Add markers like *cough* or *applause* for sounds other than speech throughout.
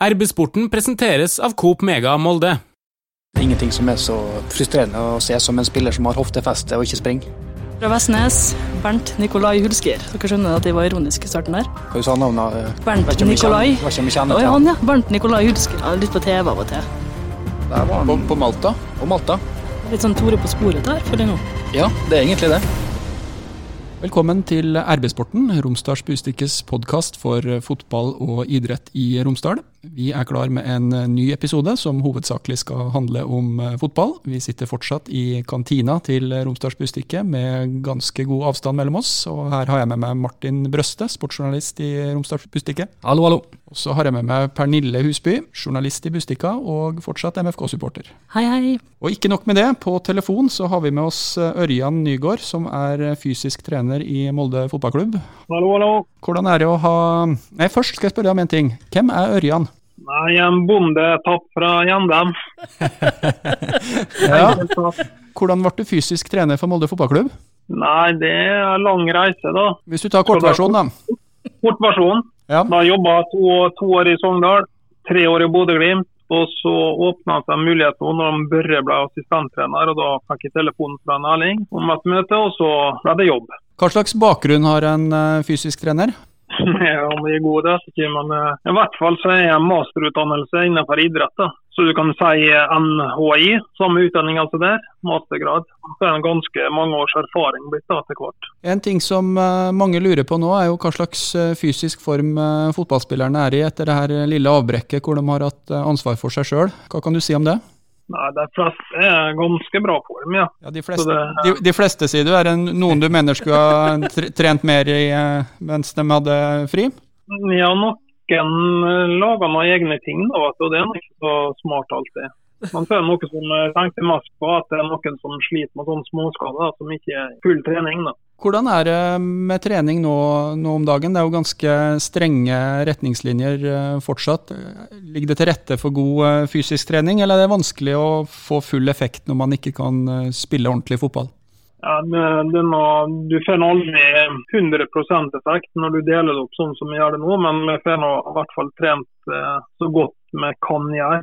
RB-sporten presenteres av Coop Mega Molde. Det er ingenting som er så frustrerende å se som en spiller som har hoftefeste og ikke springer. Fra Vestnes, Bernt Nikolai Hulsker. Dere skjønner at jeg var ironisk i starten der? Hva du sa navnet? Bernt Vet ikke Nikolai. kjenner- han, ja. Bernt Nikolai Hulsker. Ja, litt på TV av og til. Der var han. På, på Malta? På Malta. Litt sånn Tore på sporet der, føler jeg nå. Ja, det er egentlig det. Velkommen til RB-sporten, Romsdals Bustikkes podkast for fotball og idrett i Romsdal. Vi er klar med en ny episode som hovedsakelig skal handle om fotball. Vi sitter fortsatt i kantina til Romsdals Bustikke med ganske god avstand mellom oss. Og her har jeg med meg Martin Brøste, sportsjournalist i Romsdals Bustikke. Hallo, hallo. Og så har jeg med meg Pernille Husby, journalist i Bustikka og fortsatt MFK-supporter. Hei, hei. Og ikke nok med det, på telefon så har vi med oss Ørjan Nygård, som er fysisk trener i Molde fotballklubb. Hallo, hallo. Hvordan er det å ha Nei, først skal jeg spørre om en ting. Hvem er Ørjan? Nei, en bondetapp fra Gjendem. *laughs* Ja. Hvordan ble du fysisk trener for Molde fotballklubb? Nei, det er en lang reise, da. Hvis du tar kortversjonen, da. Kortversjonen. Ja. Da jobba to, to år i Sogndal, tre år i Bodø-Glimt. Og så åpna seg muligheten når Børre ble assistenttrener, og da fikk jeg telefonen fra en Erling om et møte, og så ble det jobb. Hva slags bakgrunn har en eh, fysisk trener? *laughs* Ja, om vi er god, det vet jeg ikke, men eh, i hvert fall så er jeg en masterutdannelse innenfor idrett. da. Så du kan si eh, NHI, samme utdanning altså der, mastergrad. Så er det ganske mange års erfaring blitt da etter hvert. En ting som mange lurer på nå, er jo hva slags fysisk form fotballspillerne er i etter det her lille avbrekket hvor de har hatt ansvar for seg sjøl. Hva kan du si om det? Nei, de fleste er ganske bra form, ja. Ja, de, fleste, det- de, de fleste, sier du. Er det noen du mener skulle ha trent mer i eh, mens de hadde fri? Ja, noen lager noen egne ting, da, og det er ikke så smart alltid. Men ser noen noe som tenker mest på, at det er noen som sliter med sånne småskader, som ikke er full trening. da. Hvordan er det med trening nå, nå om dagen? Det er jo ganske strenge retningslinjer eh, fortsatt. Ligger det til rette for god eh, fysisk trening, eller er det vanskelig å få full effekt når man ikke kan eh, spille ordentlig fotball? Ja, det, det er du får aldri 100 effekt når du deler det opp sånn som vi gjør det nå, men vi får i hvert fall trent eh, så godt vi kan gjøre,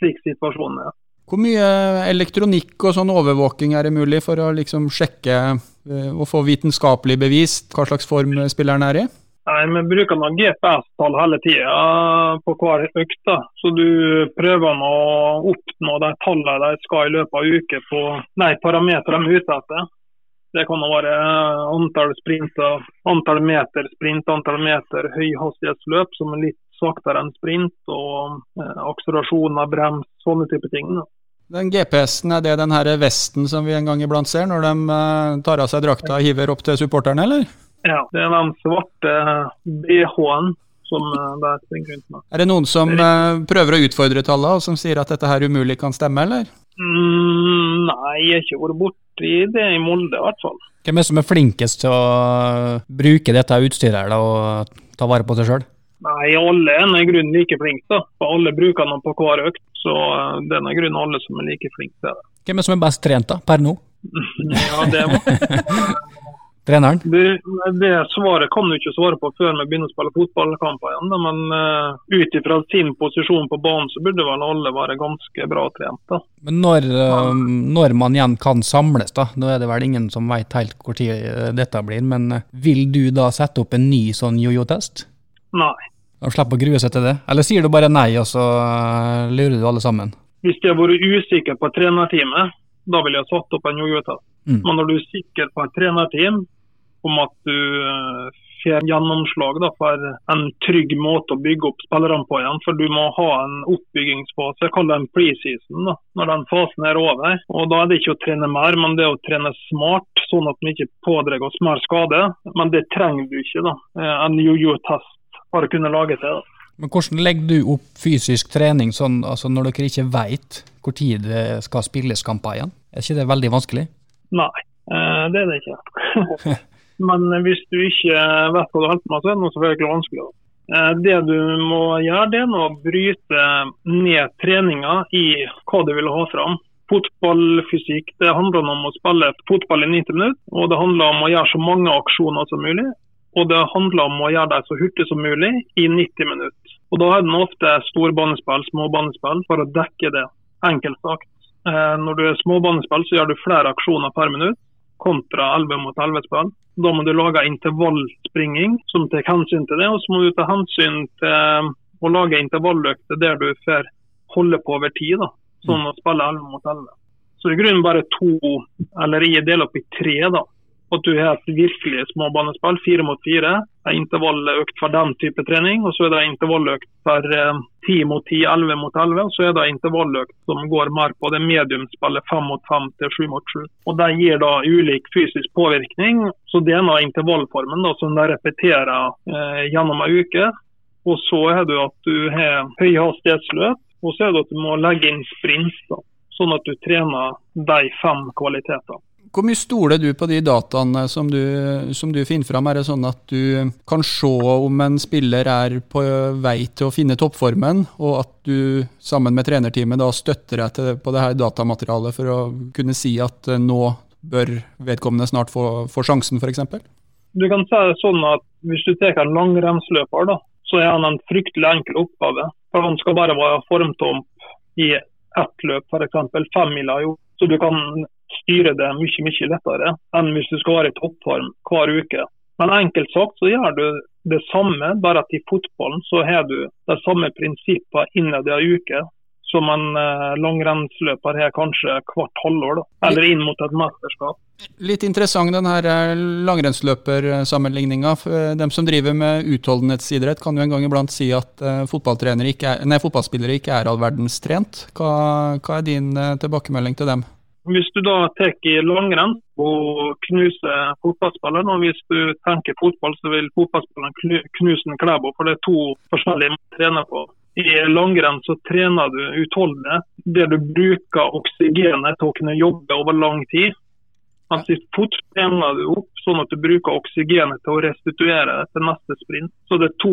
slik situasjonen er. Hvor mye elektronikk og sånn overvåking er det mulig for å liksom sjekke eh, og få vitenskapelig bevist hva slags form spilleren er i? Nei, Vi bruker noen GPS-tall hele tida på hver økt. Så du prøver å oppnå de tallene de skal i løpet av uke på de parametrene de er ute etter. Det kan være antall sprinter, antall meter sprint, antall meter høyhastighetsløp, som er litt saktere enn sprint, og eh, av brems, sånne type ting. da. Den GPS-en, er det den her vesten som vi en gang iblant ser når de eh, tar av seg drakta og hiver opp til supporterne, eller? Ja, Det er den svarte BH-en som det de springer rundt med. Er det noen som eh, prøver å utfordre tallene, og som sier at dette her umulig kan stemme, eller? Mm, nei, jeg har ikke vært borti det i Molde i hvert fall. Hvem er det som er flinkest til å bruke dette utstyret her da, og ta vare på seg sjøl? Nei, alle er i grunnen like flinke. da. For Alle bruker den på hver økt, så eh, det er i grunnen alle som er like flinke til det. Hvem er som er best trent da, per nå? *laughs* Ja, det, var- *laughs* Treneren? det, det svaret kan du ikke svare på før vi begynner å spille fotballkamper igjen. da, Men uh, ut ifra sin posisjon på banen, så burde vel alle være ganske bra trent. da. Men når, uh, når man igjen kan samles, da, nå er det vel ingen som veit helt hvor tid dette blir, men vil du da sette opp en ny sånn jojo-test? Nei. De slipper å grue seg til det? Eller sier du bare nei, og så eh, lurer du alle sammen? Hvis jeg har vært usikker på trenerteamet, da ville jeg satt opp en jojo-test. Mm. Men når du er sikker på et trenerteam om at du eh, får gjennomslag da, for en trygg måte å bygge opp spillerne på igjen, for du må ha en oppbyggingsfase, jeg kaller det en preseason, da, når den fasen er over. Og Da er det ikke å trene mer, men det er å trene smart, sånn at vi ikke pådrar oss mer skade. Men det trenger du ikke. da, eh, En jojo-test for kunnet kunne lage til. da. Men hvordan legger du opp fysisk trening sånn, altså når dere ikke vet hvor tid det skal spilles kamper igjen? Er ikke det veldig vanskelig? Nei, eh, det er det ikke. *laughs* Men hvis du ikke vet hva du holder på med, så er det noe selvfølgelig vanskelig. da. Eh, Det du må gjøre, det er å bryte ned treninga i hva du vil ha fram. Fotballfysikk det handler om å spille fotball i 90 minutter, og det handler om å gjøre så mange aksjoner som mulig. Og det handler om å gjøre det så hurtig som mulig i 90 minutter. Og Da er det ofte storbanespill, småbanespill, for å dekke det. Enkelt sagt. Eh, når du er småbanespill, så gjør du flere aksjoner per minutt kontra 11 mot 11-spill. Da må du lage intervallspringing som tar hensyn til det, og så må du ta hensyn til eh, å lage intervalløkter der du får holde på over tid, da, sånn å spille 11 mot 11. Så i grunnen bare to, eller jeg deler opp i tre. da, at du har et virkelig småbanespill, fire mot fire. En intervalløkt for den type trening. Og så er det intervalløkt for eh, ti mot ti, elleve mot elleve. Og så er det intervalløkt som går mer på det mediumspillet fem mot fem til sju mot sju. Og Det gir da ulik fysisk påvirkning. Så det er en intervallformen da, som de repeterer eh, gjennom en uke. Og så er det at du har høyhastighetsløp, og så er det at du må legge inn sprint. da, Sånn at du trener de fem kvalitetene. Hvor mye stoler du på de dataene som du, som du, finner fram? Er det sånn at du kan se om en spiller er på vei til å finne toppformen, og at du sammen med trenerteamet da støtter deg på det her datamaterialet for å kunne si at eh, nå bør vedkommende snart få, få sjansen, f.eks.? Du kan si det sånn at Hvis du tar en langrennsløper, så er han en fryktelig enkel oppgave. For Han skal bare være formtomp i ett løp, f.eks. femmila. Så du kan styre det mye mye lettere enn hvis du skal være i toppform hver uke. Men enkelt sagt så gjør du det samme, bare at i fotballen så har du de samme prinsippene innad i en uke som en eh, langrennsløper har kanskje hvert halvår, da. eller inn mot et mesterskap. Litt interessant den her eh, langrennsløpersammenligninga. Eh, de som driver med utholdenhetsidrett kan jo en gang iblant si at uh, ikke er, nei, fotballspillere ikke er all verdens trent. Hva, hva er din tilbakemelding til dem? Hvis du da tar langrenn og knuser fotballspilleren, og hvis du tenker fotball, så vil fotballspilleren knuse en Klæbo, for det er to forskjellige man trener på. I langrenn så trener du utholdenhet, der du bruker oksygenet til å kunne jobbe over lang tid. Mens i fot trener du opp sånn at du bruker oksygenet til å restituere til neste sprint. Så det er to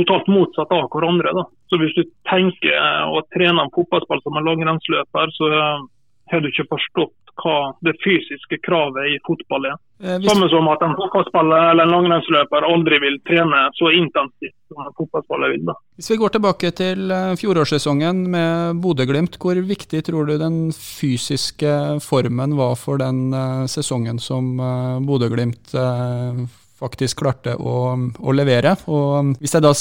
totalt motsatt av hverandre. da. Så hvis du tenker å trene en fotballspill som en langrennsløper, så har du ikke forstått hva det fysiske kravet i fotball er. Eh, hvis... Samme som at en fotballspiller eller en langrennsløper aldri vil trene så intensivt som en fotballspiller vil. Da. Hvis vi går tilbake til eh, fjorårssesongen med Bodø-Glimt, hvor viktig tror du den fysiske formen var for den uh, sesongen som uh, Bodø-Glimt faktisk klarte å, å, levere. Og Hvis jeg da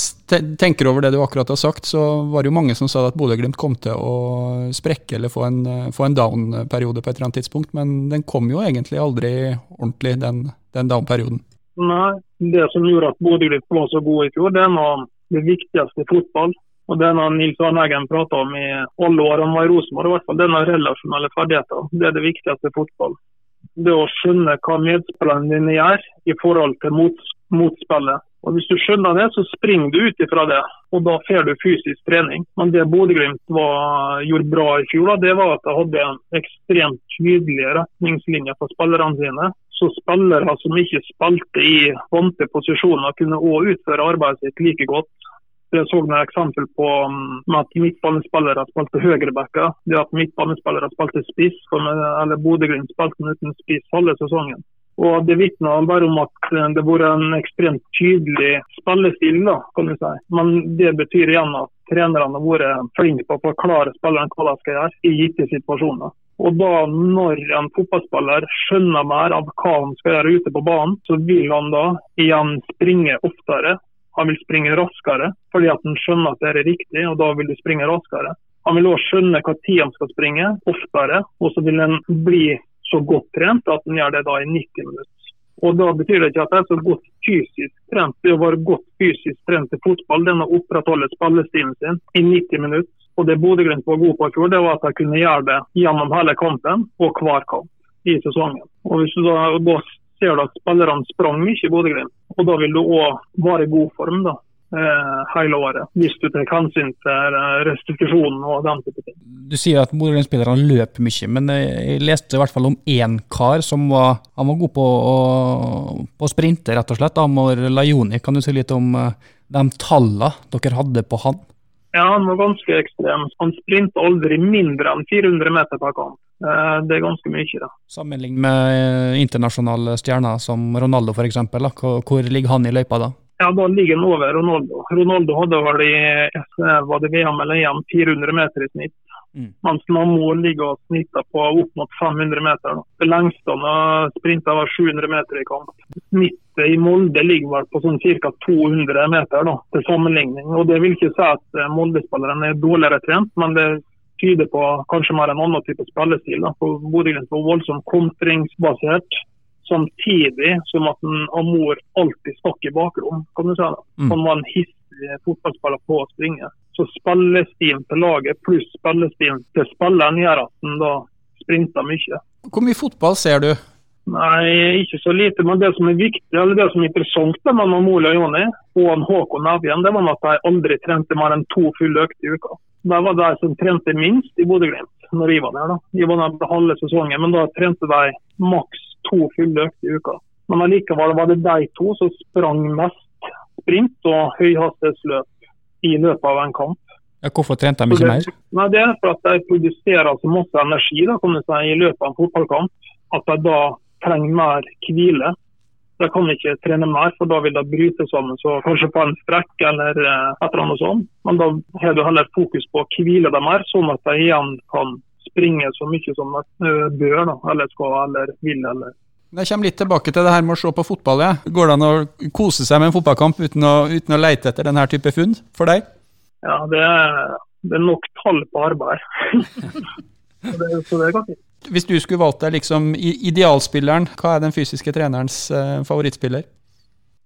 tenker over det du akkurat har sagt, så var det jo mange som sa at Bodø-Glimt kom til å sprekke eller få en, få en down-periode på et eller annet tidspunkt, men den kom jo egentlig aldri ordentlig, den, den down-perioden. Nei, det som gjorde at Bodø-Glimt var så gode i fjor, det var det viktigste fotball. Og det er Nils Arne Eggen prata om i alle år han var i Rosenborg, i hvert fall denne relasjonelle ferdigheter. Det er det viktigste fotball det å skjønne hva medspillerne dine gjør i forhold til mot, motspillet. Og Hvis du skjønner det, så springer du ut ifra det, og da får du fysisk trening. Men det Bodø-Glimt gjorde bra i fjor, det var at de hadde en ekstremt tydelige retningslinjer for spillerne sine. Så spillere som ikke spilte i vante posisjoner, kunne òg utføre arbeidet sitt like godt. Det så vi eksempel på um, med at midtbanespillere spilte høyrebacker. Det at midtbanespillere spilte spiss, eller Bodø-Glimt spilte uten spiss halve sesongen. Og Det vitner bare om at eh, det har vært en ekstremt tydelig spillestil. da, kan du si. Men det betyr igjen at trenerne har vært flinke på å forklare spillerne hva de skal gjøre i gitte situasjoner. Og da Når en fotballspiller skjønner mer av hva han skal gjøre ute på banen, så vil han da igjen springe oftere han vil springe raskere fordi at han skjønner at det er riktig, og da vil du springe raskere. Han vil også skjønne hva tid han skal springe, oftere, og så vil han bli så godt trent at han gjør det da i 90 minutter. Og Da betyr det ikke at jeg er så godt fysisk trent. Det å være godt fysisk trent i fotball, den å opprettholde spillestilen sin i 90 minutter. Og Det Bodø-Glimt var god på i fjor, det var at de kunne gjøre det gjennom hele kampen og hver kamp i sesongen. Og Hvis du da, da ser du at spillerne sprang mye i Bodø-Glimt. Og da vil du òg være i god form da, eh, hele året, hvis du tar hensyn til eh, restitusjonen og den type ting. Du sier at Bodø-Glimt-spillerne løper mye, men jeg leste i hvert fall om én kar som var, han var god på å, på sprinte, rett og slett. Amor Lajoni, kan du si litt om eh, de tallene dere hadde på han? Ja, han var ganske ekstrem. Han sprinta aldri mindre enn 400 meter per kamp. Eh, det er ganske mye. da. Sammenlignet med eh, internasjonale stjerner som Ronaldo f.eks., hvor ligger han i løypa da? Ja, Da ligger han over Ronaldo. Ronaldo hadde vel i var det VM eller EM 400 meter i snitt. Mm. Mens Nammo ligger og snitte på opp mot 500 meter. Det lengste han sprinta var 700 meter i kamp. Snittet i Molde ligger vel på sånn ca. 200 meter da, til sammenligning. Og Det vil ikke si at eh, Molde-spillerne er dårligere trent, men det tyder på kanskje mer en annen type spillestil. Da. For Bodø-Glimt var voldsomt kontringsbasert. Samtidig som at en Amor alltid stakk i bakrom. kan du si da. Mm. Han var en hissig fotballspiller på å springe. Så spillestilen til laget pluss spillestilen til spilleren gjør at han da sprinter mye. Hvor mye fotball ser du? Nei, ikke så lite. Men det som er viktig, eller det som er interessant med Mola Joni og Håkon Evjen, det var at de aldri trente mer enn to fulle økter i uka. Det var de som trente minst i Bodø-Glimt når jeg var der. da. Jeg var der halve sesongen, men da trente de maks to fulle økter i uka. Men allikevel var det de to som sprang mest sprint og høyhastighetsløp i løpet av en kamp. Ja, hvorfor trente de ikke mer? Nei, Det er for at de produserer altså masse energi da, si, i løpet av en fotballkamp. At de da trenger mer hvile. De kan ikke trene mer, for da vil de bryte sammen. så Kanskje på en strekk eller eh, et eller annet sånt. Men da har du heller fokus på å hvile dem mer, sånn at de igjen kan springe så mye som de eh, bør, da, eller skal eller vil. eller jeg kommer litt tilbake til det her med å se på fotball. Ja. Går det an å kose seg med en fotballkamp uten å, uten å leite etter denne type funn for deg? Ja, det er, det er nok tall på arbeid. *laughs* det, så det er godt. Hvis du skulle valgt deg liksom idealspilleren, hva er den fysiske trenerens uh, favorittspiller?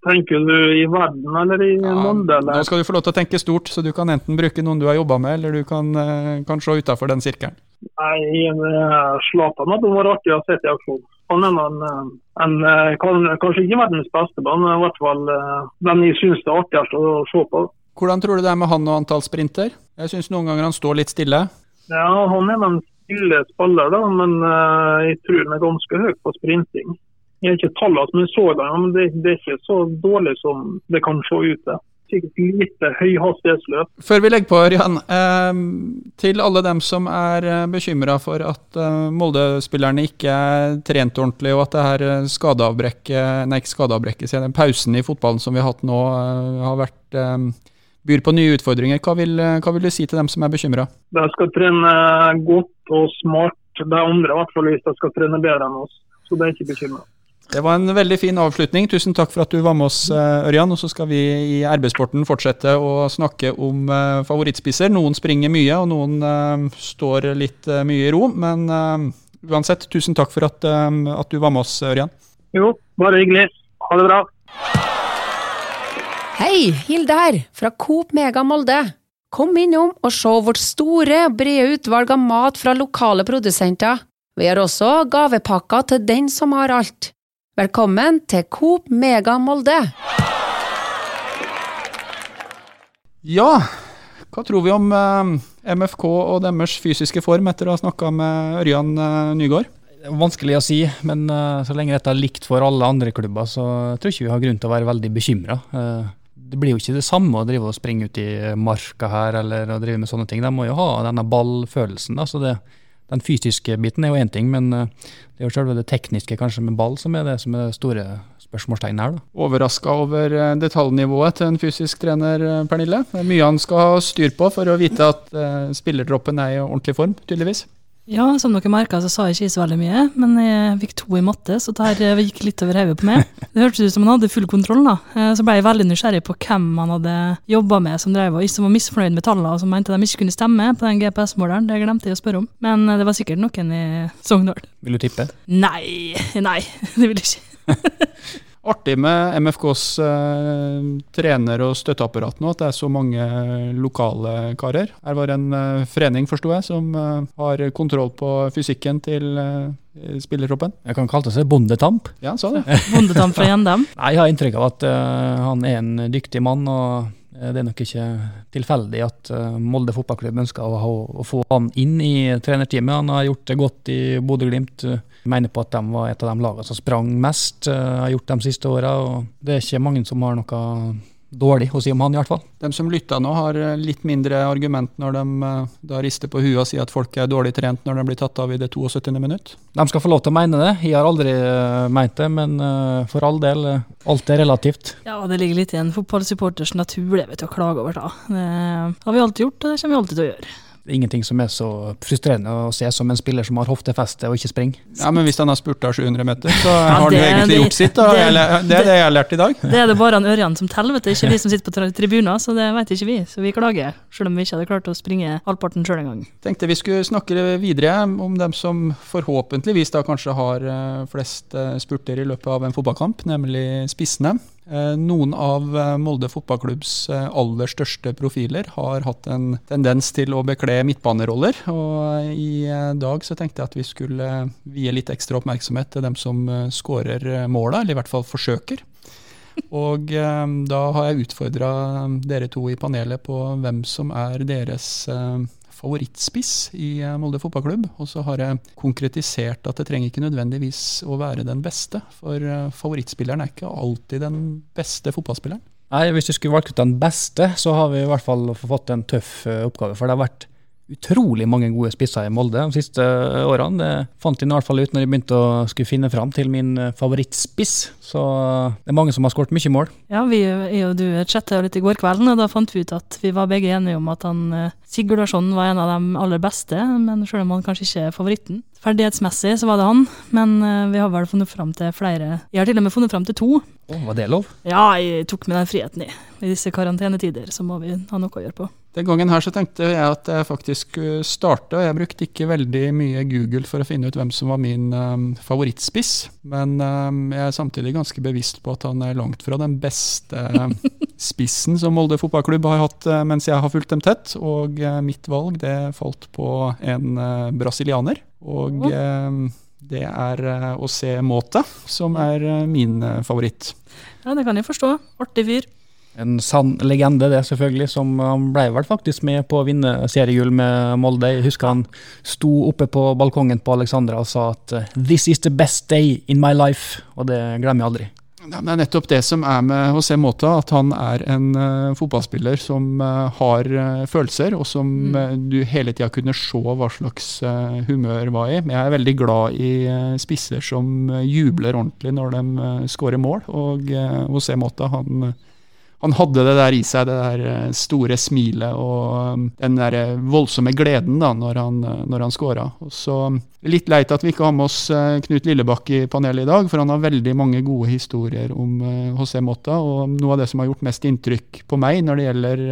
Tenker du i verden eller i ja, Molde? Nå skal du få lov til å tenke stort, så du kan enten bruke noen du har jobba med, eller du kan, uh, kan se utafor den sirkelen. Nei, Zlatan hadde vært artig å se i aksjon han er en, en, kanskje ikke verdens beste, men i hvert fall eh, den jeg syns det er artigst å se på. Hvordan tror du det er med han og antall sprinter? Jeg syns noen ganger han står litt stille. Ja, han er en stille spiller, da, men jeg tror han er ganske høy på sprinting. Jeg har ikke tallene som jeg så det, men det, det, er ikke så dårlig som det kan se ut til sikkert lite høyhastighetsløp. Før vi legger på, Ørjan. Eh, til alle dem som er eh, bekymra for at eh, Molde-spillerne ikke er trent ordentlig, og at det her eh, skadeavbrekket, nei ikke skadeavbrekket, den pausen i fotballen som vi har hatt nå, eh, har vært eh, byr på nye utfordringer. Hva vil, hva vil, du si til dem som er bekymra? De skal trene godt og smart. De andre i hvert fall hvis de skal trene bedre enn oss. Så det er ikke bekymra. Det var en veldig fin avslutning. Tusen takk for at du var med oss, eh, Ørjan. Og så skal vi i RB-sporten fortsette å snakke om uh, favorittspisser. Noen springer mye, og noen uh, står litt uh, mye i ro. Men uansett, tusen takk for at, at, du var med oss, Ørjan. Jo, bare hyggelig. Ha det bra. Hei, Hilde her, fra Coop Mega Molde. Kom innom og se vårt store, brede utvalg av mat fra lokale produsenter. Vi har også gavepakker til den som har alt. Velkommen til Coop Mega Molde! Ja, hva tror vi om eh, MFK og deres fysiske form etter å ha snakka med Ørjan uh, Nygaard? Vanskelig å si, men uh, så lenge dette er likt for alle andre klubber, så tror jeg ikke vi har grunn til å være veldig bekymra. det blir jo ikke det samme å drive og springe ut i marka her eller å drive med sånne ting. De må jo ha denne ballfølelsen. Da, så det, den fysiske biten er jo én ting, men eh, det er jo selve det tekniske kanskje med ball som er det som er det store spørsmålstegnet her. Overraska over eh, detaljnivået til en fysisk trener, eh, Pernille. Det er mye han skal ha styr på for å vite at spillertroppen er i ordentlig form, tydeligvis. Ja, som dere merka så sa jeg ikke så veldig mye, men jeg fikk to i matte, så det her gikk litt over hodet på meg. *laughs* Det hørtes ut som han hadde full kontroll, da. Eh, så ble jeg veldig nysgjerrig på hvem han hadde jobba med som drev og som var misfornøyd med tallene, og som mente de ikke kunne stemme på den GPS-måleren. Det glemte jeg å spørre om, men eh, det var sikkert noen i Sogndal. Vil du tippe? Nei, *laughs* nei, *laughs* det vil jeg ikke. Artig med MFKs eh, trener- og støtteapparat nå, at det er så mange lokale karer. Her var en eh, forening, forsto jeg, som eh, har kontroll på fysikken til eh, spillertroppen. Jeg kan kalle det seg bondetamp. Ja, sa det. bondetamp fra *laughs* Gjendem? Nei, jeg har inntrykk av at uh, han er en dyktig mann. og eh, det er nok ikke tilfeldig at Molde fotballklubb ønsker å, ha, å, få han inn i trenerteamet. Han har gjort det godt i Bodø-Glimt. Jeg mener på at de var et av de lagene som sprang mest, har gjort de siste åra. Det er ikke mange som har noe dårlig å si om han, i hvert fall. De som lytter nå, har eh, litt mindre argument når de eh, da rister på huet og sier at folk er dårlig trent når de blir tatt av i det 72. minutt. De skal få lov til å mene det. Jeg har aldri uh, ment det, men uh, for all del, uh, alt er relativt. Ja, det ligger litt i en fotballsupporters natur det vet du, å klage over. da. Det har vi alltid gjort, og det kommer vi alltid til å gjøre. Det er ingenting som er så frustrerende å se som en spiller som har hoftefeste og ikke springer. Ja, Men hvis han har spurta 700 meter, så *laughs* ja, har han jo egentlig det, gjort sitt. Da. Det, det, det, er det jeg har lært i dag. Det er det bare han Ørjan som teller, vet du. Ikke vi som sitter på tribuner, så det vet ikke vi. Så vi klager, selv om vi ikke hadde klart å springe halvparten sjøl engang. Tenkte vi skulle snakke videre om dem som forhåpentligvis da kanskje har eh, flest eh, spurter i løpet av en fotballkamp, nemlig spissene. Eh, noen av eh, Molde fotballklubbs eh, aller største profiler har hatt en tendens til å bekle midtbaneroller. Og i dag så tenkte jeg at vi skulle vie litt ekstra oppmerksomhet til dem som skårer måla, eller i hvert fall forsøker. Og da har jeg utfordra dere to i panelet på hvem som er deres favorittspiss i eh, Molde fotballklubb. Og så har jeg konkretisert at det trenger ikke nødvendigvis å være den beste. For eh, favorittspilleren er ikke alltid den beste fotballspilleren. Nei, Hvis du skulle valgt ut den beste, så har vi i hvert fall fått en tøff eh, oppgave. For det har vært utrolig mange gode spisser i Molde de siste årene. Det fant de i hvert fall ut når de begynte å skulle finne fram til min favorittspiss. Så det er mange som har skåret mye mål. Ja, vi jeg og du chatta jo litt i går kvelden, og da fant vi ut at vi var begge enige om at han Sigurd Larsson var en av de aller beste, men selv om han kanskje ikke er favoritten. Ferdighetsmessig så var det han, men vi har vel funnet fram til flere. Jeg har til og med funnet fram til to. Oh, var det lov? Ja, jeg tok med den friheten i. I disse karantenetider så må vi ha noe å gjøre på. Den gangen her så tenkte jeg at jeg faktisk skulle starte, jeg brukte ikke veldig mye Google for å finne ut hvem som var min um, favorittspiss, men um, jeg er samtidig ganske bevisst på at han er langt fra den beste *laughs* spissen som Molde fotballklubb har hatt uh, mens jeg har fulgt dem tett, og uh, mitt valg det falt på en uh, brasilianer. Og det er å se Måte som er min favoritt. Ja, det kan jeg forstå. Artig fyr. En sann legende, det selvfølgelig. som Han ble vel faktisk med på å vinne seriegull med Molde. Jeg husker han sto oppe på balkongen på Alexandra og sa at 'this is the best day in my life', og det glemmer jeg aldri. Det er nettopp det som er med José Mota, at han er en uh, fotballspiller som uh, har uh, følelser, og som mm. du hele tida kunne se hva slags humør var i. Men jeg er veldig glad i spisser som jubler ordentlig når de skårer mål, og José Mota han han hadde det der i seg, det der eh, store smilet og um, den der eh, voldsomme gleden da, når han, eh, når han scora. Så litt leit at vi ikke har med oss Knut Lillebakk i panelet i dag, for han har veldig mange gode historier om José Mota. Og noe av det som har gjort mest inntrykk på meg når det gjelder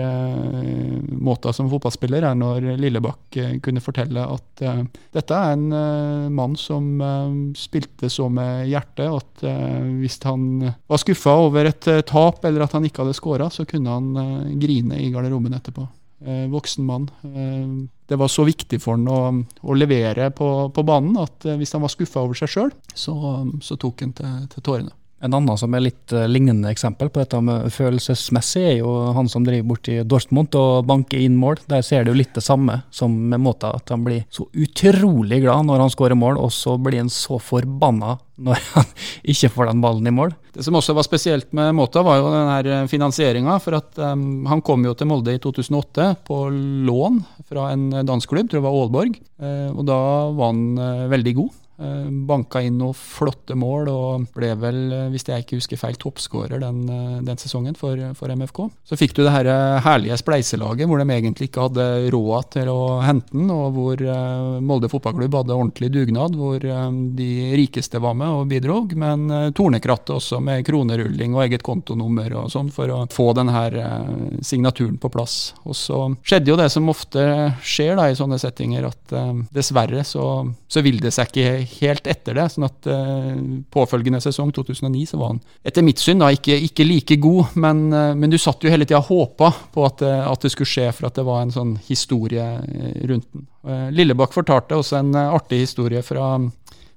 Mota som fotballspiller, er når Lillebakk kunne fortelle at dette er en mann som spilte så med hjertet at hvis han var skuffa over et tap eller at han ikke hadde skåra, så kunne han grine i garderoben etterpå. Uh, voksen mann. Uh, det var så viktig for han å, å levere på, på, banen at hvis han var skuffa over seg sjøl, så, så, tok han til, til tårene. En annen som er litt uh, lignende eksempel på dette med følelsesmessig, er jo han som driver borti Dortmund og banker inn mål. Der ser du litt det samme som med Måta, at han blir så utrolig glad når han skårer mål, og så blir han så forbanna når *laughs* han ikke får den ballen i mål. Det som også var spesielt med Måta, var jo den her finansieringa. For at um, han kom jo til Molde i 2008 på lån fra en dansk klubb, tror jeg var Aalborg. Og da var han veldig god. Eh, banka inn noen flotte mål og ble vel, eh, hvis jeg ikke husker feil, toppskårer den, eh, den, sesongen for, for, MFK. Så fikk du det her herlige spleiselaget hvor de egentlig ikke hadde råd til å hente den, og hvor Molde fotballklubb hadde ordentlig dugnad, hvor de rikeste var med og bidrog, men Tornekrattet også med kronerulling og eget kontonummer og sånn for å få den her signaturen på plass. Og så skjedde jo det som ofte skjer da i sånne settinger, at dessverre så, så vil det seg ikke helt etter det. sånn at uh, påfølgende sesong, 2009, så var han etter mitt syn da ikke, ikke like god. Men, uh, men, du satt jo hele tida og håpa på at, uh, at, det skulle skje, for at det var en sånn historie rundt den. Lillebakk fortalte også en artig historie fra,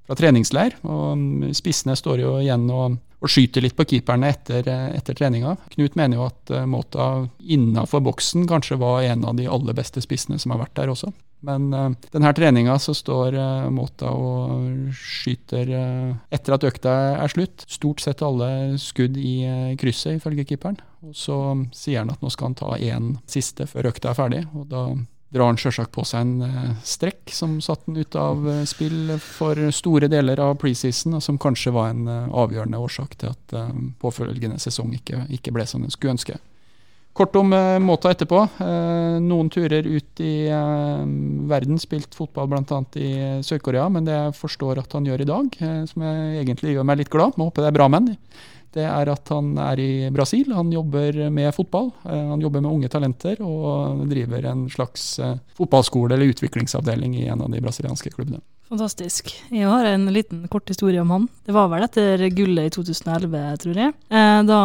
fra treningsleir. og um, Spissene står jo igjen og og skyter litt på keeperne etter, etter treninga. Knut mener jo at Måta innafor boksen kanskje var en av de aller beste spissene som har vært der også. Men uh, denne treninga så står uh, Måta og skyter uh, etter at økta er slutt. Stort sett alle skudd i uh, krysset, ifølge keeperen. Og så sier han at nå skal han ta én siste før økta er ferdig. og da drar han sjølsagt på seg en strekk som satte han ut av spill for store deler av preseason, og som kanskje var en avgjørende årsak til at påfølgende sesong ikke, ikke ble som han skulle ønske. Kort om uh, Måta etterpå. Uh, noen turer ut i uh, verden, spilt fotball bl.a. i Sør-Korea, men det jeg forstår at han gjør i dag, som jeg egentlig gjør meg litt glad, må håpe det er bra menn, det er at han er i Brasil. Han jobber med fotball. Han jobber med unge talenter og driver en slags fotballskole eller utviklingsavdeling i en av de brasilianske klubbene. Fantastisk. Jeg har en liten kort historie om han. Det var vel etter gullet i 2011, tror jeg. Eh, da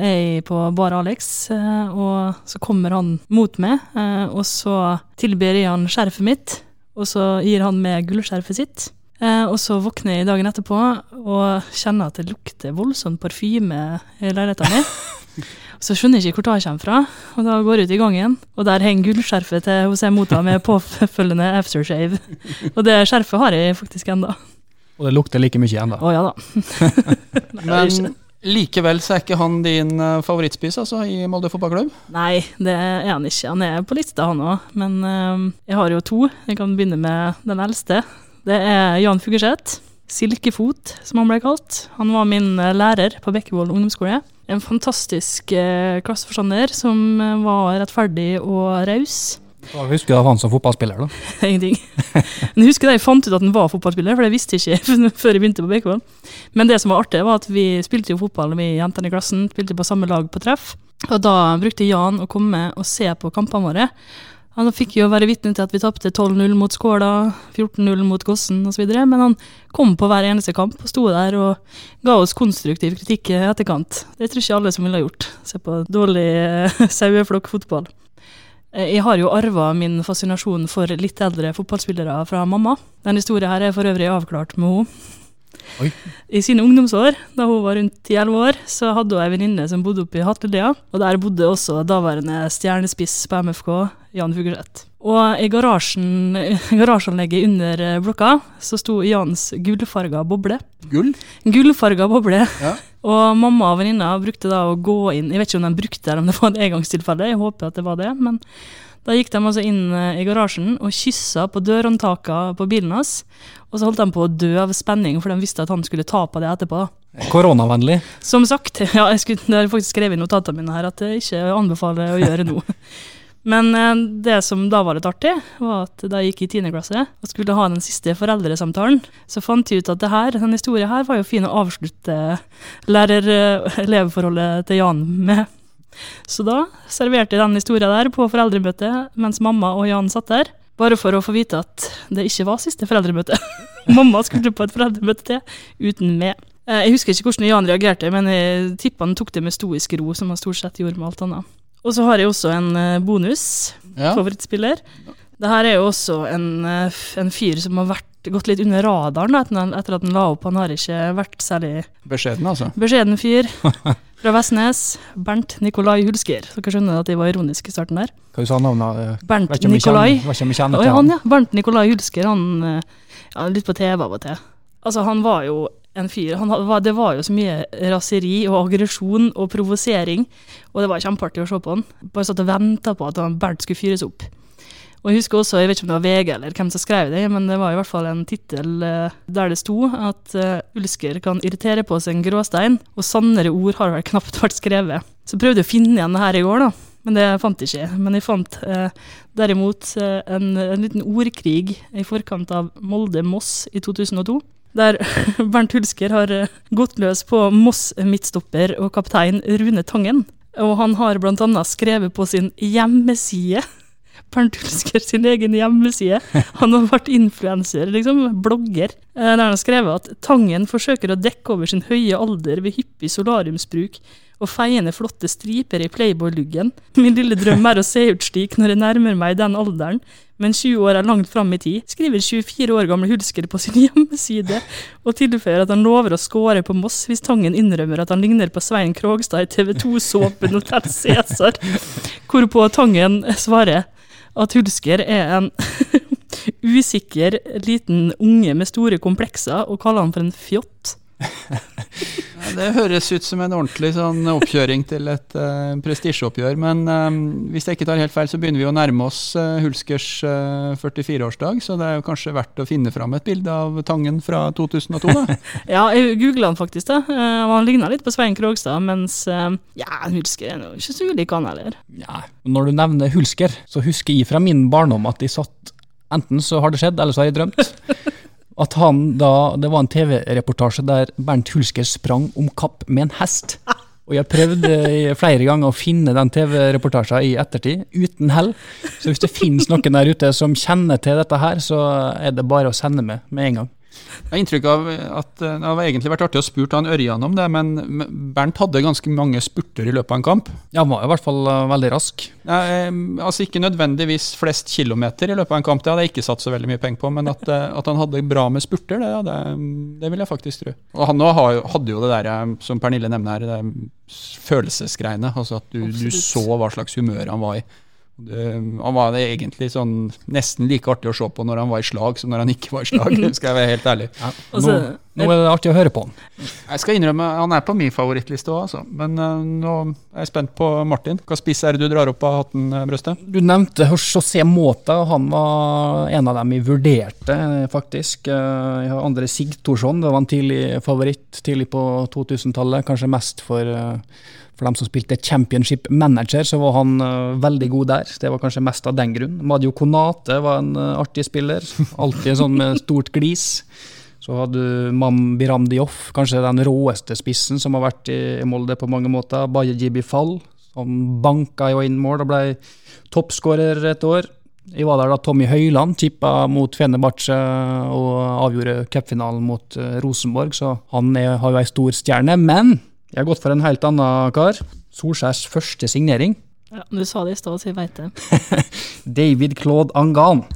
er jeg på Bar Alex, eh, og så kommer han mot meg, eh, og så tilber jeg han skjerfet mitt, og så gir han meg gullskjerfet sitt. Og så våkner jeg dagen etterpå og kjenner at det lukter voldsomt parfyme i leiligheten min. *laughs* Så skjønner jeg ikke hvor jeg kommer fra, og da går jeg ut i gangen, og der henger gullskjerfet til hos Mota med påfølgende aftershave. Og det skjerfet har jeg faktisk enda. Og det lukter like mye ennå. Å ja da. *laughs* Men likevel så er ikke han din eh, favorittspiss altså, i Molde fotballklubb? Nei, det er han ikke. Han er på lista, han òg. Men uh, jeg har jo to. Jeg kan begynne med den eldste. Det er Jan Fugerseth. Silkefot, som han ble kalt. Han var min eh, lærer på Bekkevoll ungdomsskole. En fantastisk eh, klasseforstander som eh, var rettferdig og raus. Hva husker du av han som fotballspiller, da? *laughs* Ingenting. Men jeg husker da jeg fant ut at han var fotballspiller, for det visste jeg ikke *laughs* før jeg begynte på Bekkevoll. Men det som var artig, var at vi spilte jo fotball, vi jentene i klassen. Spilte på samme lag på treff. Og da brukte Jan å komme og se på kampene våre. Han fikk jo være vitne til at vi tapte 12-0 mot Skåla, 14-0 mot Gossen osv., men han kom på hver eneste kamp og sto der og ga oss konstruktiv kritikk i etterkant. Det tror ikke alle som ville ha gjort. Se på dårlig eh, *laughs* saueflokkfotball. Eh, jeg har jo arva min fascinasjon for litt eldre fotballspillere fra mamma. Den historien her er for øvrig avklart med henne. Oi. I sine ungdomsår, da hun var rundt 10-11 år, så hadde hun ei venninne som bodde oppe i Hatlelia. Og der bodde også daværende stjernespiss på MFK, Jan Fugleseth. Og i garasjen, *laughs* garasjeanlegget under eh, blokka så sto Jans gullfarga boble. Gull? Gullfarga boble. Ja. *laughs* Og mamma og venninna brukte da å gå inn Jeg vet ikke om de brukte det, om det var et engangstilfelle, jeg håper at det var det. men da gikk de altså inn eh, i garasjen og kyssa på dørhåndtakene på bilen hans. Og så holdt de på å dø av spenning, for de visste at han skulle ta på det etterpå. Koronavennlig. Som sagt, *laughs* ja, jeg skulle, jeg har faktisk skrevet i notatene mine her at jeg ikke anbefaler å gjøre noe. Men eh, det som da var litt artig, var at da jeg gikk i 10. klasse og skulle ha den siste foreldresamtalen, så fant jeg ut at det her, denne historien her var jo fin å avslutte lærer-elevforholdet til Jan med. Så da serverte jeg den historien der på foreldremøtet mens mamma og Jan satt der. Bare for å få vite at det ikke var siste foreldremøte. *laughs* mamma skulle på et foreldremøte til uten meg. Eh, jeg husker ikke hvordan Jan reagerte, men jeg tipper han tok det med stoisk ro, som han stort sett gjorde med alt annet. Og så har jeg også en eh, bonus. Ja. Favorittspiller. Det her er jo også en, eh, en fyr som har vært, gått litt under radaren etter, etter at han la opp. Han har ikke vært særlig Beskjeden, altså. beskjeden fyr. *laughs* Fra Vestnes. Bernt Nikolai Hulsker. Dere skjønner at jeg var ironisk i starten der. Hva du sa navnet? Bernt om Nikolai. kjenner- kjenner til han, ja. Bernt Nikolai Hulsker, han ja, litt på TV av og til. Altså, han var jo en fyr han Det var jo så mye raseri og aggresjon og provosering, og det var kjempeartig å se på han. Bare satt og venta på at han Bernt skulle fyres opp. Og jeg husker også, jeg vet ikke om det var VG eller hvem som skrev det, men det var i hvert fall en tittel eh, der det sto at eh, Ulsker kan irritere på seg en gråstein, og sannere ord har vel knapt vært skrevet. Så prøvde jeg å finne igjen det her i går, da. Men det fant jeg ikke. Men jeg fant eh, derimot eh, en, en liten ordkrig i forkant av Molde-Moss i 2002. Der *laughs* Bernt Hulsker har gått løs på Moss-midtstopper og kaptein Rune Tangen. Og han har annet skrevet på sin hjemmeside Bernt Hulsker *laughs* sin egen hjemmeside. Han har vært influenser, liksom, blogger. eh, Der han har skrevet at Tangen forsøker å dekke over sin høye alder ved hyppig solariumsbruk og feiende flotte striper i Playboy-luggen. Min lille drøm er å se ut slik når jeg nærmer meg den alderen, men 20 år er langt fram i tid, skriver 24 år gamle Hulsker på sin *laughs* hjemmeside, og tilføyer at han lover å score på Moss hvis Tangen innrømmer at han ligner på Svein Krogstad i TV 2-såpen Hotell Cæsar, hvorpå Tangen svarer at Hulsker er en *laughs* usikker liten unge med store komplekser, og kaller han for en fjott. Det høres ut som en ordentlig sånn oppkjøring til et uh, prestisjeoppgjør. Men uh, hvis jeg ikke tar helt feil, så begynner vi å nærme oss uh, Hulskers uh, 44-årsdag. Så det er jo kanskje verdt å finne fram et bilde av Tangen fra 2002, da. *laughs* ja, jeg googla han faktisk, da. Uh, han ligna litt på Svein Krogstad, mens ja, Hulsker er ikke så ulik han heller. Ja, når du nevner Hulsker, så husker jeg fra min barndom at de satt Enten så har det skjedd, eller så har jeg drømt. *laughs* At han da, Det var en TV-reportasje der Bernt Hulsker sprang om kapp med en hest. Og jeg prøvde flere ganger å finne den TV-reportasjen i ettertid, uten hell. Så hvis det finnes noen der ute som kjenner til dette her, så er det bare å sende med med en gang. Jeg har inntrykk av at eh, det hadde egentlig vært artig å spurt han Ørjan om det, men Bernt hadde ganske mange spurter i løpet av en kamp. Ja, han var i hvert fall uh, veldig rask. Ja, eh, altså Ikke nødvendigvis flest kilometer i løpet av en kamp, det hadde jeg ikke satt så veldig mye penger på, men at, at han hadde bra med spurter, det, det, det vil jeg faktisk tro. Og Han hadde jo det der som Pernille nevner her, det følelsesgreiene. Altså at du, du så hva slags humør han var i. Han var egentlig sånn nesten like artig å se på når han var i slag som når han ikke var i slag. *laughs* skal jeg være helt ærlig. Ja, nå, nå, er det artig å høre på han. Jeg skal innrømme, Han er på min favorittliste òg, altså. Men uh, nå er jeg spent på Martin. Hva spiss er det du drar opp av hatten, eh, Brøstet? Du nevnte José Mota. Han var en av dem vi vurderte, faktisk. Uh, jeg har Andre Sigtorsson. Det var en tidlig favoritt tidlig på 2000-tallet. Kanskje mest for uh, for dem som spilte Championship Manager, så var han uh, veldig god der. Det var kanskje mest av den grunn. Madio Konate var en uh, artig spiller. Alltid sånn med stort glis. Så hadde du Mam Biram Dioff, kanskje den råeste spissen som har vært i, Molde på mange måter. Baye Jibi Fall. Han banka jo inn mål og ble toppskårer et år. Jeg var der da Tommy Høiland tippa mot Fenebache og avgjorde cupfinalen mot uh, Rosenborg, så han er, har jo ei stor stjerne. Men jeg har gått for en helt annen kar. Solskjærs første signering. Ja, Du sa det i stad, så jeg veit det. *laughs* David Claude Angan.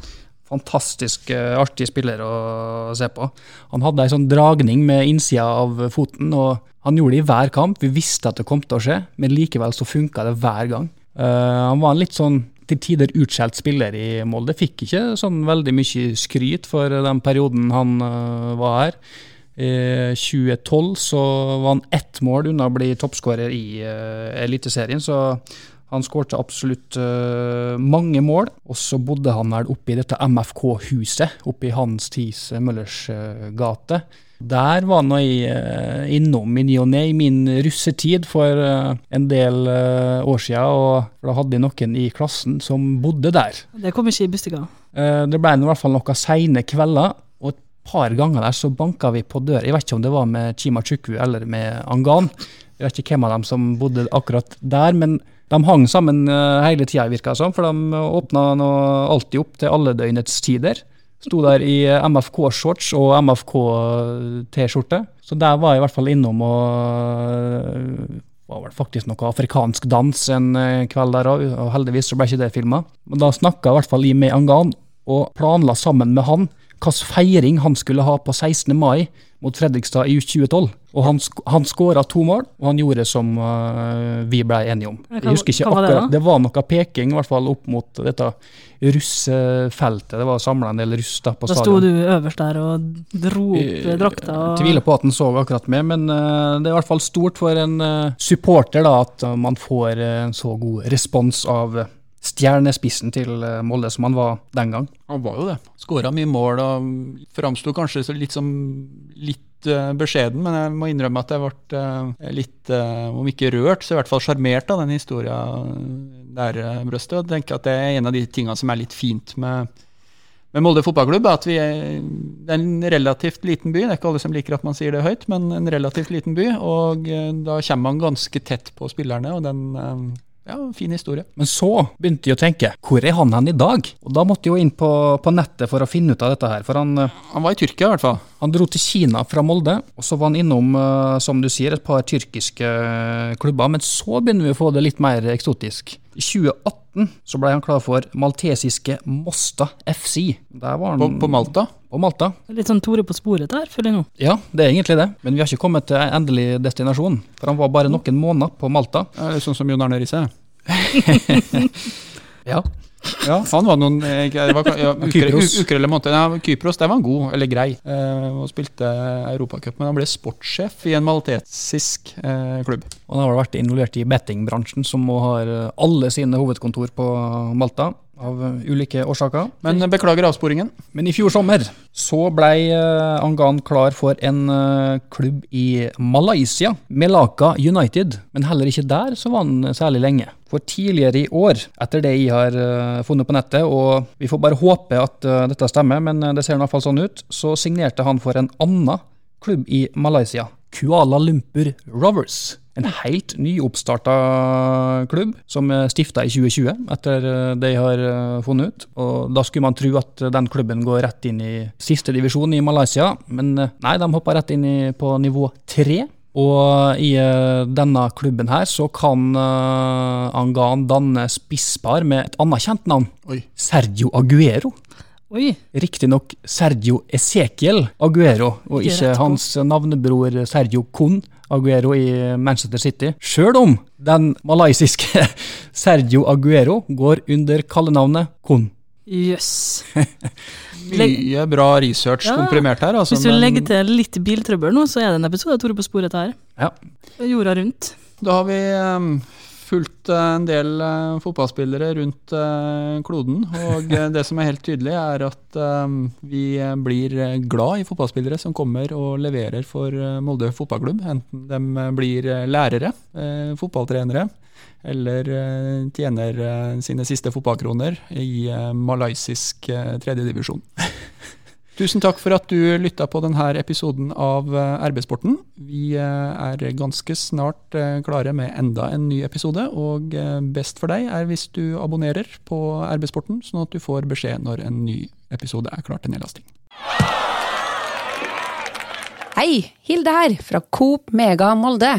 Fantastisk uh, artig spiller å se på. Han hadde ei sånn dragning med innsida av foten, og han gjorde det i hver kamp. Vi visste at det kom til å skje, men likevel så funka det hver gang. Uh, han var en litt sånn til tider utskjelt spiller i Molde. Fikk ikke sånn veldig mye skryt for den perioden han uh, var her. I 2012 så var han ett mål unna å bli toppskårer i uh, Eliteserien, så han skårte absolutt uh, mange mål. Og så bodde han vel oppe i dette MFK-huset, oppe i Hans Thies Møllers uh, gate. Der var nå jeg innom i ny og ne i min russetid for en del år siden, og da hadde jeg noen i klassen som bodde der. Det kom ikke i Bustega? det ble i hvert fall noen seine kvelder par ganger der så banka vi på dør. Jeg vet ikke om det var med Chima Chukwu eller med Angan. Jeg vet ikke hvem av dem som bodde akkurat der, men de hang sammen uh, hele tida, virka det som. For de åpna alltid opp til alle døgnets tider. Sto der i eh, MFK-shorts og MFK-T-skjorte. Så der var jeg i hvert fall innom og uh, var vel faktisk noe afrikansk dans en kveld der òg, og heldigvis så ble ikke det filma. Men da snakka i hvert fall jeg med Angan, og planla sammen med han hvilken feiring han skulle ha på 16. mai mot Fredrikstad i 2012. Og han, han skåra to mål, og han gjorde som uh, vi ble enige om. Jeg husker ikke akkurat, det, var noe peking i hvert fall opp mot dette russefeltet. Det var samla en del russ da på stadion. Da sto du øverst der og dro opp drakta? Og... Tviler på at han så akkurat med, men uh, det er i hvert fall stort for en uh, supporter da, at man får en så god respons av stjernespissen til eh, Molde som han var den gang. Han var jo det. Skåra mye mål og framsto kanskje litt som litt uh, beskjeden, men jeg må innrømme at jeg ble uh, litt, om ikke rørt, så i hvert fall sjarmert av den historien der, Brøstø. Jeg tenker at det er en av de tingene som er litt fint med med Molde fotballklubb at vi er, det er en relativt liten by. Det er ikke alle som liker at man sier det høyt, men en relativt liten by. Og da kommer man ganske tett på spillerne. og den Ja, fin historie. Men så begynte jeg å tenke, hvor er han hen i dag? Og da måtte jeg jo inn på, på nettet for å finne ut av dette her. For han, eh, Han var i Tyrkia, i hvert fall. han dro til Kina fra Molde, og så var han innom, eh, som du sier, et par tyrkiske klubber. Men så begynner vi å få det litt mer eksotisk. I 2018 så ble han klar for maltesiske Mosta FC. Der var han På, på Malta. På Malta. Litt sånn Tore på sporet der, føler jeg nå. Ja, det er egentlig det. Men vi har ikke kommet til endelig destinasjon. For han var bare noen måneder på Malta. Ja, det er Sånn som Jon Arne Riise. *laughs* Ja. Ja, han var noen eh, det var, ja, uker, Kypros. uker eller måneder. Ja, Kypros, der var han god, eller grei, eh, og spilte Europacup. Men han ble sportssjef i en maltesisk eh, klubb. Og han har vært involvert i bettingbransjen, som har eh, alle sine hovedkontor på Malta. Av ulike årsaker. Men beklager avsporingen. Men i fjor sommer så ble eh, Angan klar for en klubb i Malaysia, Melaka United. Men heller ikke der så var han særlig lenge. For tidligere i år, etter det jeg har eh, funnet på nettet, og vi får bare håpe at eh, dette stemmer, men eh, det ser i hvert fall sånn ut, så signerte han for en annen klubb i Malaysia. Kuala Lumpur Rovers. En helt nyoppstarta klubb som er stifta i 2020, etter det jeg har funnet ut. Og Da skulle man tro at den klubben går rett inn i siste divisjon i Malaysia, men nei, de hoppa rett inn på nivå tre. Og i eh, denne klubben her så kan uh, Angan danne spisspar med et annet kjent navn. Oi. Sergio Aguero. Oi, Riktignok Sergio Ezequiel Aguero, og Ikke hans navnebror Sergio Kun Aguero i Manchester City. Sjøl om den malaysiske *laughs* Sergio Aguero går under kallenavnet Kun. Jøss. Yes. *laughs* Mye bra research Ja. komprimert her. Altså, Hvis du legger til litt biltrøbbel nå, så er det en episode av Tore på sporet her. Ja. Jorda rundt. Da har vi um, fulgt eh, en del uh, fotballspillere rundt uh, kloden. Og det som er helt tydelig, er at um, vi blir glad i fotballspillere som kommer og leverer for Molde fotballklubb. Enten de blir lærere, uh, fotballtrenere, eller eh, tjener eh, sine siste fotballkroner i eh, malaysisk tredjedivisjon. *laughs* Tusen takk for at du lytta på denne episoden av RB-sporten. Vi er ganske snart klare med enda en ny episode, og best for deg er hvis du abonnerer på RB-sporten, sånn at du får beskjed når en ny episode er klar til nedlasting. Hei, Hilde her, fra Coop Mega Molde.